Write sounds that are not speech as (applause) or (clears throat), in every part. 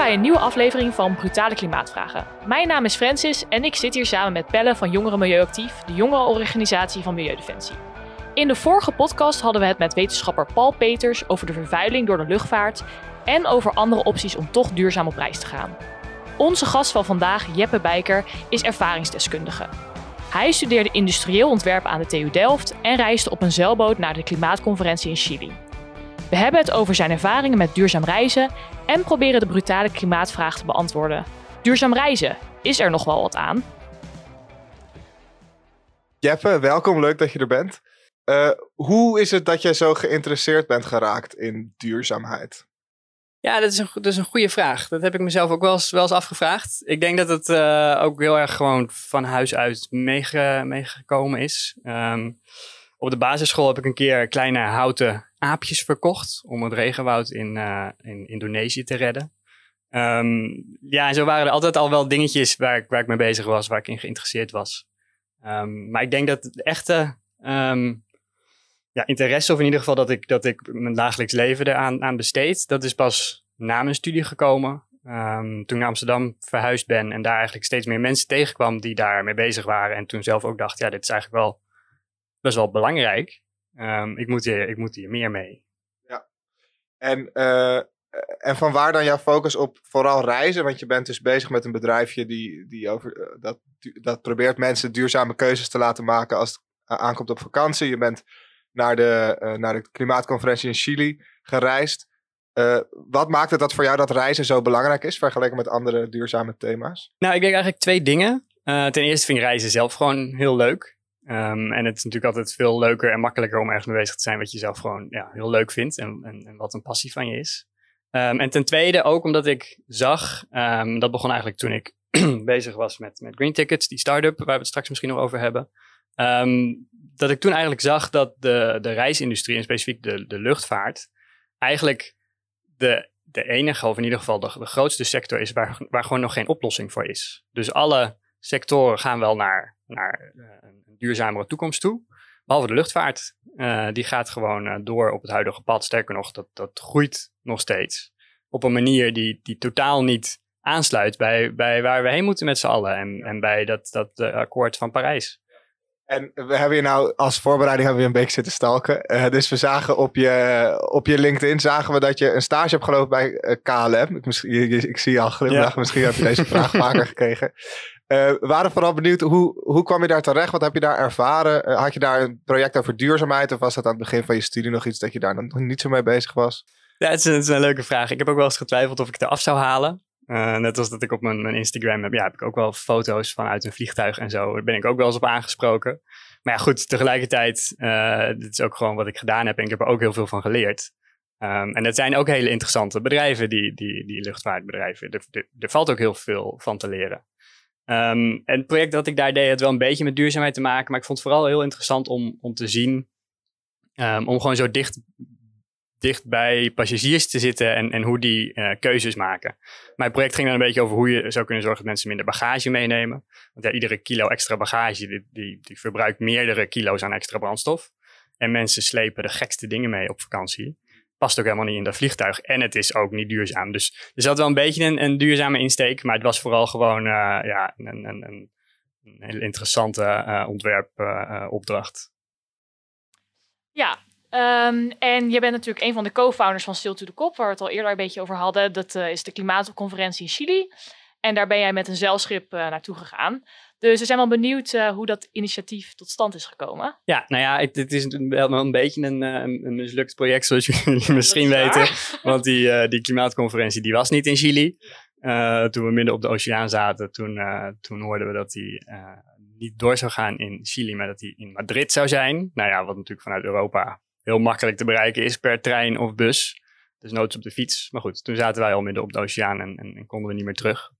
bij een nieuwe aflevering van Brutale Klimaatvragen. Mijn naam is Francis en ik zit hier samen met Pelle van Jongeren Milieuactief, de jongerenorganisatie van Milieudefensie. In de vorige podcast hadden we het met wetenschapper Paul Peters over de vervuiling door de luchtvaart en over andere opties om toch duurzaam op reis te gaan. Onze gast van vandaag, Jeppe Bijker, is ervaringsdeskundige. Hij studeerde industrieel ontwerp aan de TU Delft en reisde op een zeilboot naar de klimaatconferentie in Chili. We hebben het over zijn ervaringen met duurzaam reizen en proberen de brutale klimaatvraag te beantwoorden. Duurzaam reizen, is er nog wel wat aan? Jeppe, welkom. Leuk dat je er bent. Uh, hoe is het dat jij zo geïnteresseerd bent geraakt in duurzaamheid? Ja, dat is, een, dat is een goede vraag. Dat heb ik mezelf ook wel eens, wel eens afgevraagd. Ik denk dat het uh, ook heel erg gewoon van huis uit meege, meegekomen is. Um, op de basisschool heb ik een keer kleine houten aapjes verkocht om het regenwoud in, uh, in Indonesië te redden. Um, ja, en zo waren er altijd al wel dingetjes waar ik, waar mee bezig was, waar ik in geïnteresseerd was. Um, maar ik denk dat het echte um, ja, interesse, of in ieder geval dat ik, dat ik mijn dagelijks leven eraan aan besteed, dat is pas na mijn studie gekomen. Um, toen naar Amsterdam verhuisd ben en daar eigenlijk steeds meer mensen tegenkwam die daarmee bezig waren. En toen zelf ook dacht, ja, dit is eigenlijk wel best wel belangrijk. Um, ik, moet hier, ik moet hier meer mee. Ja. En, uh, en van waar dan jouw focus op vooral reizen? Want je bent dus bezig met een bedrijfje die, die over, uh, dat, dat probeert mensen duurzame keuzes te laten maken als het aankomt op vakantie. Je bent naar de, uh, naar de klimaatconferentie in Chili gereisd. wat maakt het dat voor jou dat reizen zo belangrijk is vergeleken met andere duurzame thema's? Nou, ik denk eigenlijk twee dingen. ten eerste vind ik reizen zelf gewoon heel leuk. Um, en het is natuurlijk altijd veel leuker en makkelijker om ergens mee bezig te zijn wat je zelf gewoon ja, heel leuk vindt en, en, wat een passie van je is. Um, en ten tweede ook omdat ik zag, um, dat begon eigenlijk toen ik (clears throat) bezig was met, met Green Tickets, die start-up waar we het straks misschien nog over hebben. dat ik toen eigenlijk zag dat de, de reisindustrie en specifiek de, de luchtvaart eigenlijk de, de enige, of in ieder geval de, de grootste sector is waar, waar gewoon nog geen oplossing voor is. Dus alle sectoren gaan wel naar, naar uh, een duurzamere toekomst toe. Behalve de luchtvaart. Uh, die gaat gewoon uh, door op het huidige pad. Sterker nog, dat, dat groeit nog steeds. Op een manier die, die totaal niet aansluit bij, bij waar we heen moeten met z'n allen. En, en bij dat, dat akkoord van Parijs. En we hebben je nou als voorbereiding hebben we een beetje zitten stalken. Uh, dus we zagen op je, op je LinkedIn zagen we dat je een stage hebt gelopen bij uh, KLM. Ik, misschien, je, ik zie je al glimlachen, ja. misschien heb je deze vraag vaker (laughs) gekregen. Uh, we waren vooral benieuwd, hoe, hoe kwam je daar terecht? Wat heb je daar ervaren? Uh, had je daar een project over duurzaamheid? Of was dat aan het begin van je studie nog iets dat je daar nog niet zo mee bezig was? Ja, het is, een, leuke vraag. Ik heb ook wel eens getwijfeld of ik het eraf zou halen. Uh, net als dat ik op mijn, Instagram heb, ja, heb ik ook wel foto's vanuit een vliegtuig en zo. Daar ben ik ook wel eens op aangesproken. Maar ja, goed, tegelijkertijd, dit is ook gewoon wat ik gedaan heb en ik heb er ook heel veel van geleerd. Um, en dat zijn ook hele interessante bedrijven, die, die, die luchtvaartbedrijven. Er valt ook heel veel van te leren. En het project dat ik daar deed had wel een beetje met duurzaamheid te maken. Maar ik vond het vooral heel interessant om, om te zien. Um, om gewoon zo dicht, dicht bij passagiers te zitten en, en hoe die uh, keuzes maken. Mijn project ging dan een beetje over hoe je zou kunnen zorgen dat mensen minder bagage meenemen. Want ja, iedere kilo extra bagage die, die verbruikt meerdere kilo's aan extra brandstof. En mensen slepen de gekste dingen mee op vakantie past ook helemaal niet in dat vliegtuig. En het is ook niet duurzaam. Dus er zat wel een beetje een, duurzame insteek. Maar het was vooral gewoon uh, ja, een, een, een, interessante uh, ontwerpopdracht. Uh, ja, um, en je bent natuurlijk een van de co-founders van Still to the Cop, waar we het al eerder een beetje over hadden. Dat is de klimaatconferentie in Chili. En daar ben jij met een zeilschip naartoe gegaan. Dus we zijn wel benieuwd uh, hoe dat initiatief tot stand is gekomen. Ja, nou ja, het, het is wel een beetje een, uh, een mislukt project, zoals jullie misschien weten. (laughs) Want die, uh, die klimaatconferentie die was niet in Chili. toen we midden op de oceaan zaten, toen, toen hoorden we dat die niet door zou gaan in Chili, maar dat die in Madrid zou zijn. Nou ja, wat natuurlijk vanuit Europa heel makkelijk te bereiken is per trein of bus. Dus noods op de fiets. Maar goed, toen zaten wij al midden op de oceaan en, en, en konden we niet meer terug.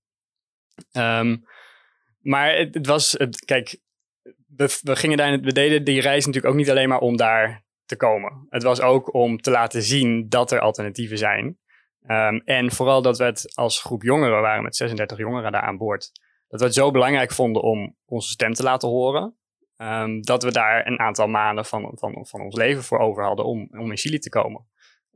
Um, maar het, was, het, kijk, we, gingen daar, we deden die reis natuurlijk ook niet alleen maar om daar te komen. Het was ook om te laten zien dat er alternatieven zijn. Um, en vooral dat we het als groep jongeren, waren met 36 jongeren daar aan boord, dat we het zo belangrijk vonden om onze stem te laten horen. Um, dat we daar een aantal maanden van, van, van ons leven voor over hadden om, om in Chili te komen.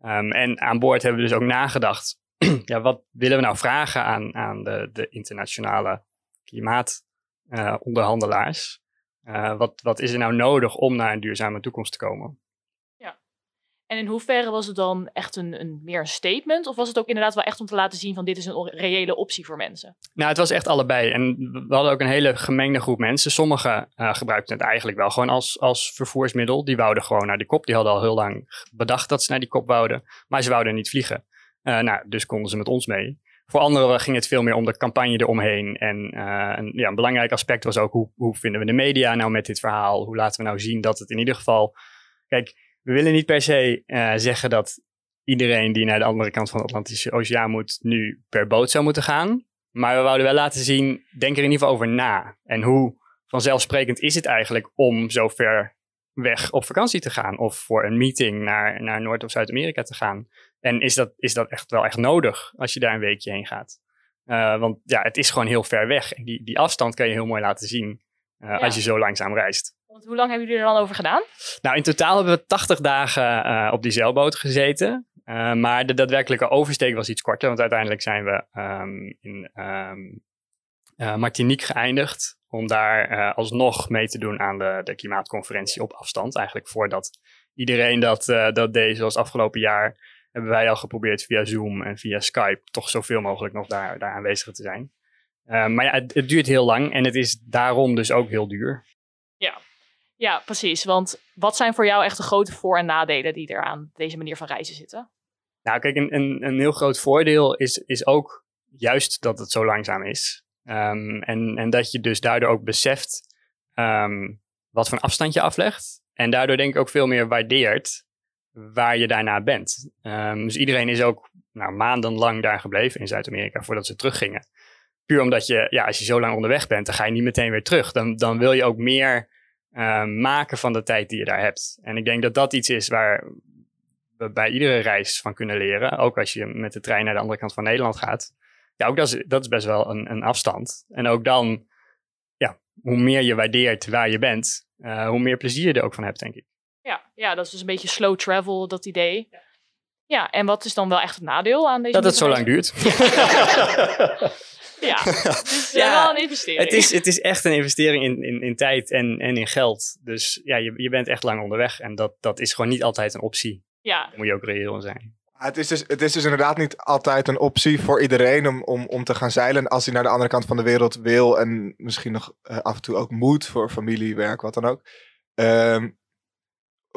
Um, en aan boord hebben we dus ook nagedacht (clears throat) ja, wat willen we nou vragen aan, aan de, de internationale klimaatonderhandelaars? Uh, wat, wat is er nou nodig om naar een duurzame toekomst te komen? En in hoeverre was het dan echt een, een, meer een statement? Of was het ook inderdaad wel echt om te laten zien van dit is een reële optie voor mensen? Nou, het was echt allebei. En we hadden ook een hele gemengde groep mensen. Sommigen uh, gebruikten het eigenlijk wel gewoon als, als vervoersmiddel. Die wouden gewoon naar die kop. Die hadden al heel lang bedacht dat ze naar die kop wouden. Maar ze wouden niet vliegen. Uh, nou, dus konden ze met ons mee. Voor anderen ging het veel meer om de campagne eromheen. En een, ja, een belangrijk aspect was ook hoe, hoe vinden we de media nou met dit verhaal? Hoe laten we nou zien dat het in ieder geval... Kijk, we willen niet per se uh, zeggen dat iedereen die naar de andere kant van de Atlantische Oceaan moet, nu per boot zou moeten gaan. Maar we wouden wel laten zien, denk er in ieder geval over na. En hoe vanzelfsprekend is het eigenlijk om zo ver weg op vakantie te gaan of voor een meeting naar, naar Noord- of Zuid-Amerika te gaan. En is dat, is dat echt wel echt nodig als je daar een weekje heen gaat? Uh, want ja, het is gewoon heel ver weg. En die, die afstand kan je heel mooi laten zien uh, ja. als je zo langzaam reist. Want hoe lang hebben jullie er dan over gedaan? Nou, in totaal hebben we 80 dagen uh, op die zeilboot gezeten. Maar de daadwerkelijke oversteek was iets korter, want uiteindelijk zijn we um, in um, uh, Martinique geëindigd. Om daar alsnog mee te doen aan de, de klimaatconferentie op afstand. Eigenlijk voordat iedereen dat, dat deed, zoals afgelopen jaar, hebben wij al geprobeerd via Zoom en via Skype toch zoveel mogelijk nog daar, daar aanwezig te zijn. maar ja, het, het duurt heel lang en het is daarom dus ook heel duur. Ja, ja, precies. Want wat zijn voor jou echt de grote voor- en nadelen die er aan deze manier van reizen zitten? Nou, kijk, een, een, een heel groot voordeel is, is ook juist dat het zo langzaam is. Um, en, en dat je dus daardoor ook beseft um, wat voor afstand je aflegt. En daardoor denk ik ook veel meer waardeert waar je daarna bent. Um, dus iedereen is ook nou, maandenlang daar gebleven in Zuid-Amerika voordat ze teruggingen. Puur omdat je, ja, als je zo lang onderweg bent, dan ga je niet meteen weer terug. Dan, dan wil je ook meer maken van de tijd die je daar hebt. En ik denk dat dat iets is waar we bij iedere reis van kunnen leren. Ook als je met de trein naar de andere kant van Nederland gaat. Ja, ook dat is, dat is best wel een, een afstand. En ook dan, ja, hoe meer je waardeert waar je bent, uh, hoe meer plezier je er ook van hebt, denk ik. Ja, ja, dat is dus een beetje slow travel, dat idee. Ja. ja, en wat is dan wel echt het nadeel aan deze Dat het zo lang duurt. (laughs) Ja, dus ja, wel een investering. Het is, het is echt een investering in, in, in tijd en, en in geld. Dus ja, je, je bent echt lang onderweg. En dat, dat is gewoon niet altijd een optie. Ja. Daar moet je ook reëel zijn. Het is, dus, het is dus inderdaad niet altijd een optie voor iedereen om, om, om te gaan zeilen als hij naar de andere kant van de wereld wil en misschien nog uh, af en toe ook moet voor familie, werk, wat dan ook. Um,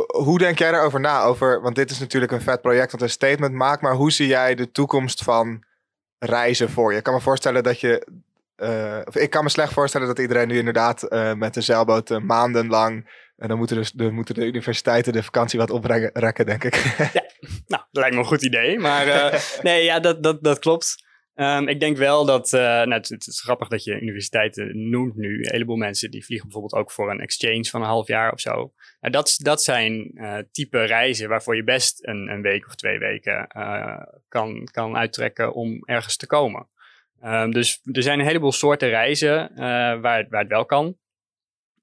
hoe denk jij daarover na? Over, want dit is natuurlijk een vet project dat een statement maakt, maar hoe zie jij de toekomst van reizen voor je. Ik kan me voorstellen dat je. Uh, of ik kan me slecht voorstellen dat iedereen nu inderdaad uh, met een zeilboot maandenlang. En dan moeten, dus, de, moeten de universiteiten de vakantie wat oprekken, denk ik. (laughs) ja, nou, dat lijkt me een goed idee. Maar (laughs) nee, ja, dat, dat, dat klopt. Um, ik denk wel dat, nou, het, het, is grappig dat je universiteiten noemt nu. Een heleboel mensen die vliegen bijvoorbeeld ook voor een exchange van een half jaar of zo. Nou, dat, dat zijn uh, type reizen waarvoor je best een, een week of twee weken uh, kan, kan uittrekken om ergens te komen. Um, dus er zijn een heleboel soorten reizen waar, waar het wel kan.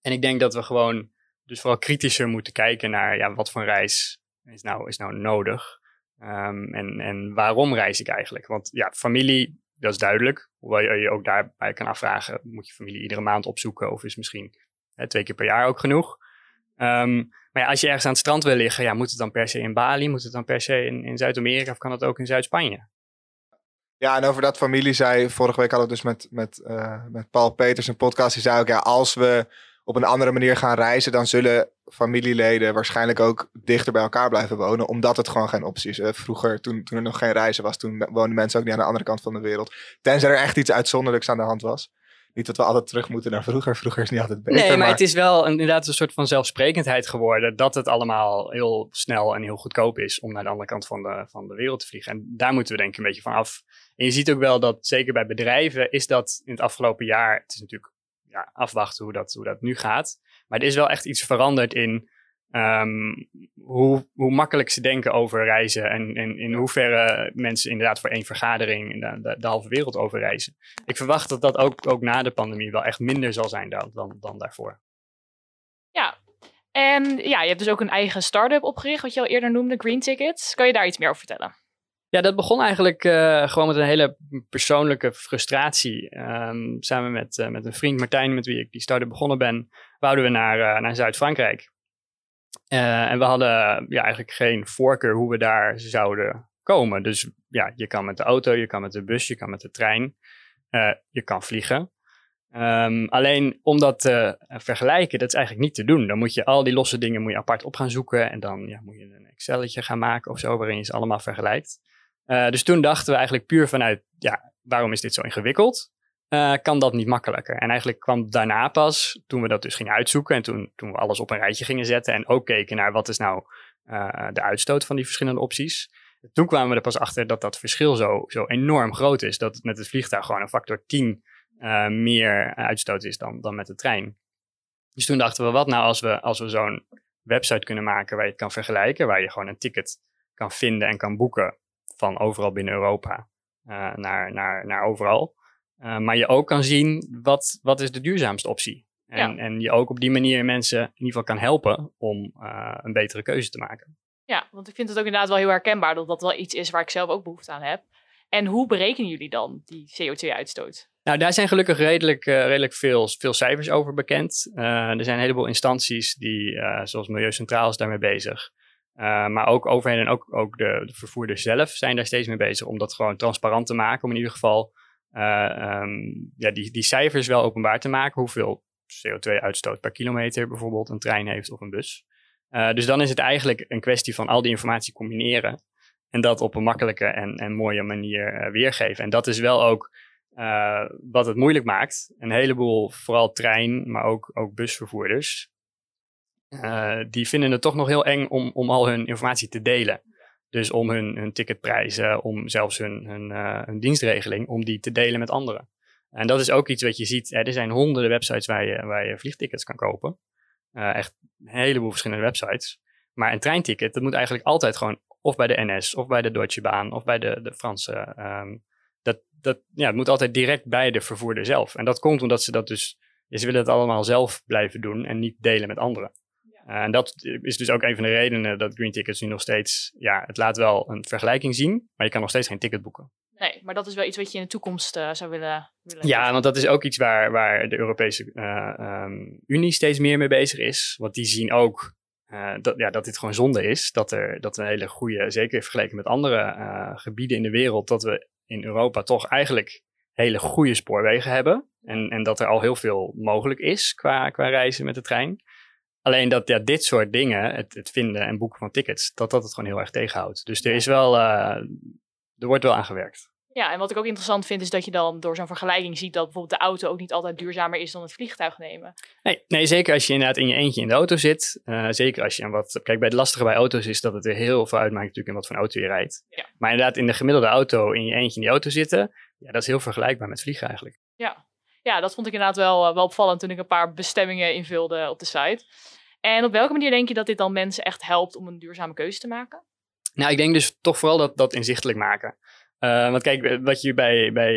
En ik denk dat we gewoon dus vooral kritischer moeten kijken naar ja, wat voor reis is nou, is nou nodig. Um, en, en waarom reis ik eigenlijk? Want ja, familie, dat is duidelijk. Hoewel je je ook daarbij kan afvragen, moet je familie iedere maand opzoeken of is misschien hè, twee keer per jaar ook genoeg? Um, maar ja, als je ergens aan het strand wil liggen, ja, moet het dan per se in Bali? Moet het dan per se in, in Zuid-Amerika of kan het ook in Zuid-Spanje? Ja, en over dat familie zei, vorige week hadden we dus met, met, uh, met Paul Peters een podcast. Die zei ook, ja, als we op een andere manier gaan reizen, dan zullen familieleden waarschijnlijk ook dichter bij elkaar blijven wonen, omdat het gewoon geen optie is. Vroeger, toen, toen er nog geen reizen was, toen woonden mensen ook niet aan de andere kant van de wereld. Tenzij er echt iets uitzonderlijks aan de hand was. Niet dat we altijd terug moeten naar vroeger. Vroeger is niet altijd beter. Nee, maar, maar... het is wel inderdaad een soort van zelfsprekendheid geworden. Dat het allemaal heel snel en heel goedkoop is om naar de andere kant van de, van de wereld te vliegen. En daar moeten we denk ik een beetje van af. En je ziet ook wel dat, zeker bij bedrijven, is dat in het afgelopen jaar. Het is natuurlijk ja, afwachten hoe dat, hoe dat nu gaat. Maar er is wel echt iets veranderd in um, hoe, hoe makkelijk ze denken over reizen. En, en in hoeverre mensen inderdaad voor één vergadering de, de, de, halve wereld over reizen. Ik verwacht dat dat ook, ook na de pandemie wel echt minder zal zijn dan, dan, dan daarvoor. Ja, en ja, je hebt dus ook een eigen start-up opgericht, wat je al eerder noemde, Green Tickets. Kan je daar iets meer over vertellen? Ja, dat begon eigenlijk uh, gewoon met een hele persoonlijke frustratie. Um, samen met, uh, met een vriend Martijn, met wie ik die start begonnen ben, wouden we naar, uh, naar Zuid-Frankrijk. en we hadden ja, eigenlijk geen voorkeur hoe we daar zouden komen. Dus ja, je kan met de auto, je kan met de bus, je kan met de trein, je kan vliegen. Um, alleen om dat te vergelijken, dat is eigenlijk niet te doen. Dan moet je al die losse dingen moet je apart op gaan zoeken. En dan ja, moet je een Excelletje gaan maken of zo, waarin je ze allemaal vergelijkt. Uh, dus toen dachten we eigenlijk puur vanuit, ja, waarom is dit zo ingewikkeld? Uh, kan dat niet makkelijker? En eigenlijk kwam daarna pas, toen we dat dus gingen uitzoeken en toen, toen we alles op een rijtje gingen zetten en ook keken naar wat is nou uh, de uitstoot van die verschillende opties. Toen kwamen we er pas achter dat dat verschil zo, zo enorm groot is. Dat het met het vliegtuig gewoon een factor 10 uh, meer uitstoot is dan, dan met de trein. Dus toen dachten we, wat nou als we, als we zo'n website kunnen maken waar je het kan vergelijken, waar je gewoon een ticket kan vinden en kan boeken van overal binnen Europa uh, naar, naar, naar overal. Uh, maar je ook kan zien wat, wat is de duurzaamste optie. En, ja. en je ook op die manier mensen in ieder geval kan helpen om uh, een betere keuze te maken. Ja, want ik vind het ook inderdaad wel heel herkenbaar dat dat wel iets is waar ik zelf ook behoefte aan heb. En hoe berekenen jullie dan die CO2-uitstoot? Nou, daar zijn gelukkig redelijk, uh, redelijk veel, veel cijfers over bekend. Uh, er zijn een heleboel instanties die, uh, zoals Milieu Centraal is daarmee bezig. Maar ook overheden en ook, ook de, de, vervoerders zelf zijn daar steeds mee bezig om dat gewoon transparant te maken. Om in ieder geval um, ja, die, die cijfers wel openbaar te maken. Hoeveel CO2-uitstoot per kilometer bijvoorbeeld een trein heeft of een bus. dus dan is het eigenlijk een kwestie van al die informatie combineren. En dat op een makkelijke en, en mooie manier weergeven. En dat is wel ook wat het moeilijk maakt. Een heleboel, vooral trein, maar ook, ook busvervoerders, uh, die vinden het toch nog heel eng om, om al hun informatie te delen. Dus om hun, hun ticketprijzen, om zelfs hun, hun, uh, hun dienstregeling, om die te delen met anderen. En dat is ook iets wat je ziet. Hè, er zijn honderden websites waar je, waar je vliegtickets kan kopen. echt een heleboel verschillende websites. Maar een treinticket, dat moet eigenlijk altijd gewoon of bij de NS, of bij de Deutsche Bahn, of bij de, de Franse um, dat, dat ja, het moet altijd direct bij de vervoerder zelf. En dat komt omdat ze dat dus, ze willen het allemaal zelf blijven doen en niet delen met anderen. Uh, en dat is dus ook een van de redenen dat Green Tickets nu nog steeds, ja, het laat wel een vergelijking zien, maar je kan nog steeds geen ticket boeken. Nee, maar dat is wel iets wat je in de toekomst uh, zou willen, willen. Ja, want dat is ook iets waar, waar de Europese uh, um, Unie steeds meer mee bezig is. Want die zien ook dat, ja, dat dit gewoon zonde is. Dat, er, dat we een hele goede, zeker vergeleken met andere gebieden in de wereld, dat we in Europa toch eigenlijk hele goede spoorwegen hebben. En, en dat er al heel veel mogelijk is qua, qua reizen met de trein. Alleen dat ja, dit soort dingen, het, het vinden en boeken van tickets, dat dat het gewoon heel erg tegenhoudt. Dus er is wel, uh, er wordt wel aan gewerkt. Ja, en wat ik ook interessant vind is dat je dan door zo'n vergelijking ziet dat bijvoorbeeld de auto ook niet altijd duurzamer is dan het vliegtuig nemen. Nee, nee zeker als je inderdaad in je eentje in de auto zit. Uh, zeker als je aan wat. Kijk, bij het lastige bij auto's is dat het er heel veel uitmaakt natuurlijk in wat voor auto je rijdt. Ja. Maar inderdaad, in de gemiddelde auto in je eentje in die auto zitten, ja, dat is heel vergelijkbaar met vliegen eigenlijk. Ja, ja dat vond ik inderdaad wel, wel opvallend toen ik een paar bestemmingen invulde op de site. En op welke manier denk je dat dit dan mensen echt helpt om een duurzame keuze te maken? Nou, ik denk dus toch vooral dat, dat inzichtelijk maken. Uh, want kijk, wat je bij, bij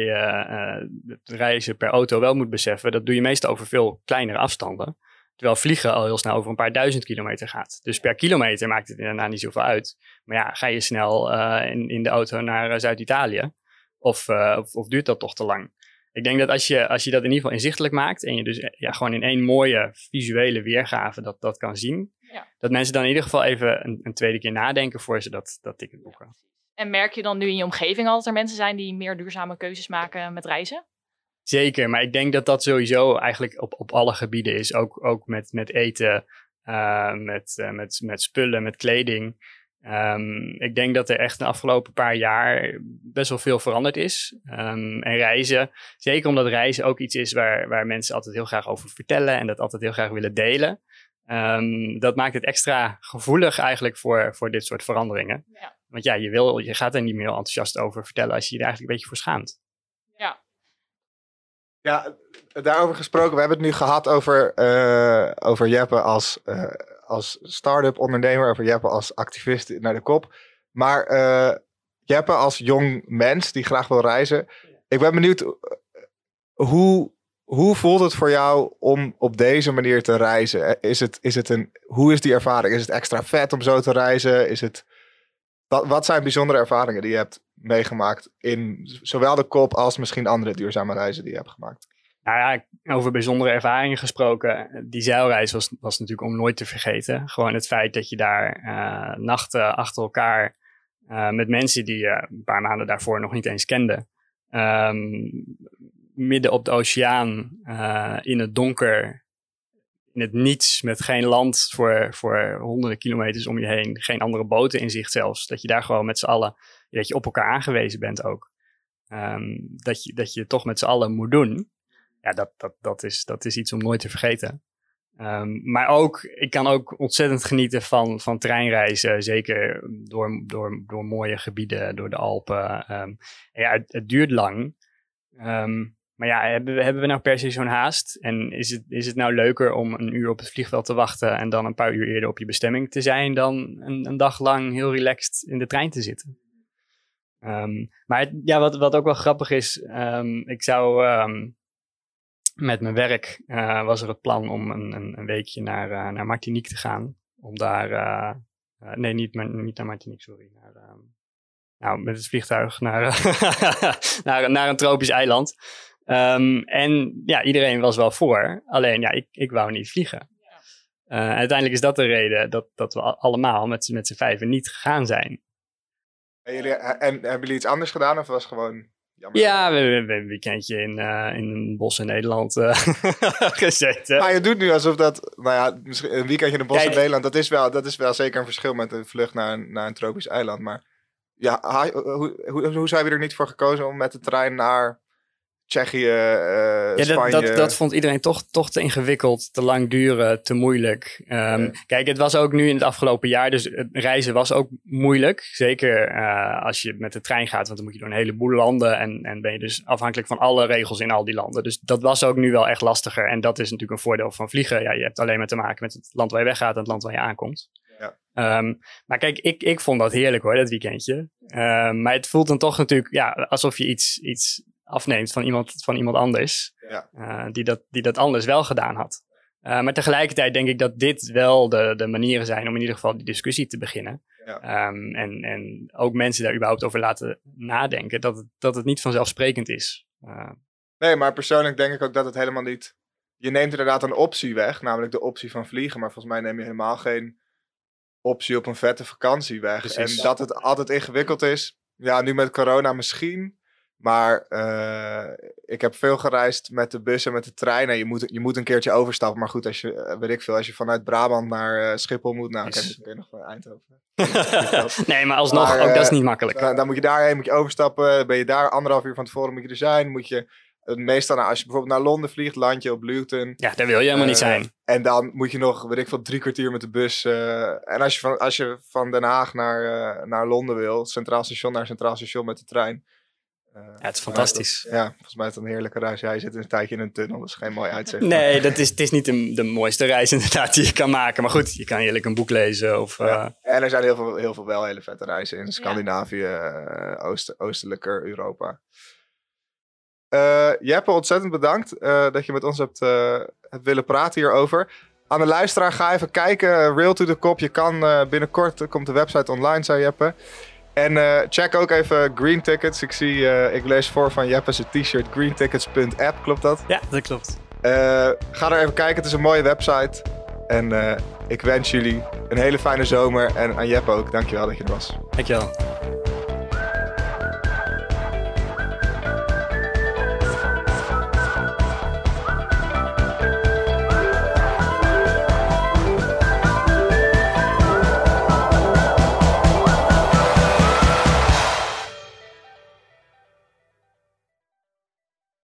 reizen per auto wel moet beseffen, dat doe je meestal over veel kleinere afstanden. Terwijl vliegen al heel snel over een paar duizend kilometer gaat. Dus per kilometer maakt het inderdaad niet zoveel uit. Maar ja, ga je snel in, in de auto naar Zuid-Italië? Of, of, of, duurt dat toch te lang? Ik denk dat als je, als je dat in ieder geval inzichtelijk maakt en je dus ja, gewoon in één mooie visuele weergave dat, dat kan zien, ja. dat mensen dan in ieder geval even een, een tweede keer nadenken voor ze dat, dat ticket boeken. En merk je dan nu in je omgeving al dat er mensen zijn die meer duurzame keuzes maken met reizen? Zeker, maar ik denk dat dat sowieso eigenlijk op, op alle gebieden is. Ook, ook met, met eten, uh, met, uh, met, met spullen, met kleding. Um, ik denk dat er echt de afgelopen paar jaar best wel veel veranderd is. Um, en reizen, zeker omdat reizen ook iets is waar, waar mensen altijd heel graag over vertellen en dat altijd heel graag willen delen. Um, dat maakt het extra gevoelig eigenlijk voor, voor dit soort veranderingen. Ja. Want ja, je, wil, je gaat er niet meer enthousiast over vertellen als je je er eigenlijk een beetje voor schaamt. Ja. Ja, daarover gesproken. We hebben het nu gehad over, uh, over Jeppe als, uh, als start-up ondernemer, over Jeppe als activist naar de kop. Maar uh, Jeppe als jong mens die graag wil reizen. Ik ben benieuwd, hoe, hoe voelt het voor jou om op deze manier te reizen? Is het, is het een, hoe is die ervaring? Is het extra vet om zo te reizen? Is het wat, wat zijn bijzondere ervaringen die je hebt meegemaakt in zowel de kop als misschien andere duurzame reizen die je hebt gemaakt? Nou ja, over bijzondere ervaringen gesproken. Die zeilreis was, was natuurlijk om nooit te vergeten. Gewoon het feit dat je daar uh, nachten achter elkaar uh, met mensen die je een paar maanden daarvoor nog niet eens kende. Um, midden op de oceaan, uh, in het donker, in het niets, met geen land voor, voor honderden kilometers om je heen, geen andere boten in zicht zelfs. Dat je daar gewoon met z'n allen, dat je op elkaar aangewezen bent ook. Um, dat, je, dat je toch met z'n allen moet doen. Ja, dat, dat, dat, is, dat is iets om nooit te vergeten. Um, maar ook, ik kan ook ontzettend genieten van, van treinreizen. Zeker door, door, door mooie gebieden, door de Alpen. Um, ja, het, duurt lang. Um, maar ja, hebben we, hebben we nou per se zo'n haast? En is het, is het nou leuker om een uur op het vliegveld te wachten en dan een paar uur eerder op je bestemming te zijn, dan een, een dag lang heel relaxed in de trein te zitten? Maar ja, wat, wat ook wel grappig is, ik zou met mijn werk uh, was er het plan om een, een, een weekje naar, uh, naar Martinique te gaan. Om daar, uh, nee, niet, niet naar Martinique, sorry. Naar, nou, met het vliegtuig naar, (laughs) naar, naar een tropisch eiland. Um, en ja, iedereen was wel voor. Alleen ja, ik, ik wou niet vliegen. Uh, uiteindelijk is dat de reden dat, dat we allemaal met, met z'n vijven niet gegaan zijn. En, jullie, en hebben jullie iets anders gedaan of was het gewoon jammer? Ja, we hebben een weekendje in, uh, in een bos in Nederland uh, (laughs) gezeten. Maar je doet nu alsof dat, nou ja, misschien een weekendje in een bos Kijk, in Nederland, dat is, wel, dat is wel zeker een verschil met een vlucht naar een, naar een tropisch eiland. Maar ja, hoe, hoe, hoe zijn we er niet voor gekozen om met de trein naar Tsjechië, uh, ja, dat, Spanje. Dat, dat vond iedereen toch, toch te ingewikkeld, te lang duren, te moeilijk. Um, ja. Kijk, het was ook nu in het afgelopen jaar, dus reizen was ook moeilijk. Zeker uh, als je met de trein gaat, want dan moet je door een heleboel landen en, en ben je dus afhankelijk van alle regels in al die landen. Dus dat was ook nu wel echt lastiger. En dat is natuurlijk een voordeel van vliegen. Ja, je hebt alleen maar te maken met het land waar je weggaat en het land waar je aankomt. Ja. Um, maar kijk, ik, ik vond dat heerlijk hoor, dat weekendje. Um, maar het voelt dan toch natuurlijk ja, alsof je iets, iets afneemt van iemand, van iemand anders. Ja. Uh, die, dat, die dat anders wel gedaan had. Uh, maar tegelijkertijd denk ik dat dit wel de, de manieren zijn om in ieder geval die discussie te beginnen. Ja. Um, en, en ook mensen daar überhaupt over laten nadenken. Dat het, dat het niet vanzelfsprekend is. Uh, nee, maar persoonlijk denk ik ook dat het helemaal niet. Je neemt inderdaad een optie weg, namelijk de optie van vliegen. Maar volgens mij neem je helemaal geen optie op een vette vakantie weg. Precies. En dat het altijd ingewikkeld is. Ja, nu met corona misschien. Maar uh, ik heb veel gereisd met de bus en met de trein. En je moet, je moet een keertje overstappen. Maar goed, als je, weet ik veel, als je vanuit Brabant naar uh, Schiphol moet. Nou, ik ken nog van Eindhoven. (laughs) nee, maar alsnog, Maar, ook dat is eh, niet makkelijk. Dan, dan moet je daarheen, moet je overstappen. Ben je daar anderhalf uur van tevoren moet je er zijn. Moet je het meestal, nou, als je bijvoorbeeld naar Londen vliegt, land je op Luton. Ja, daar wil je helemaal niet Eh, zijn. En dan moet je nog, weet ik veel, drie kwartier met de bus. eh, en als je, van, als je van Den Haag naar, eh, naar Londen wil, Centraal Station naar Centraal Station met de trein. Eh, Ja, het is fantastisch. ja, volgens mij is het een heerlijke reis. Jij zit een tijdje in een tunnel, dat is geen mooi uitzicht. Nee, dat is, het is niet de, de mooiste reis (laughs) inderdaad die je kan maken. Maar goed, je kan heerlijk een boek lezen. Of, Ja. eh, En er zijn heel veel, heel veel wel hele vette reizen in Scandinavië, eh, Oost, oostelijker Europa. Eh Jeppe, ontzettend bedankt eh, dat je met ons hebt, eh, hebt willen praten hierover. Aan de luisteraar, ga even kijken. Rail to the Cop. Je kan eh, binnenkort, komt de website online, zei Jeppe. En eh, check ook even Green Tickets. Ik zie, eh, ik lees voor van Jeppe's t-shirt greentickets.app, klopt dat? ja, dat klopt. Eh, ga er even kijken, het is een mooie website. En ik wens jullie een hele fijne zomer. En aan Jeppe ook, dankjewel dat je er was. Dankjewel.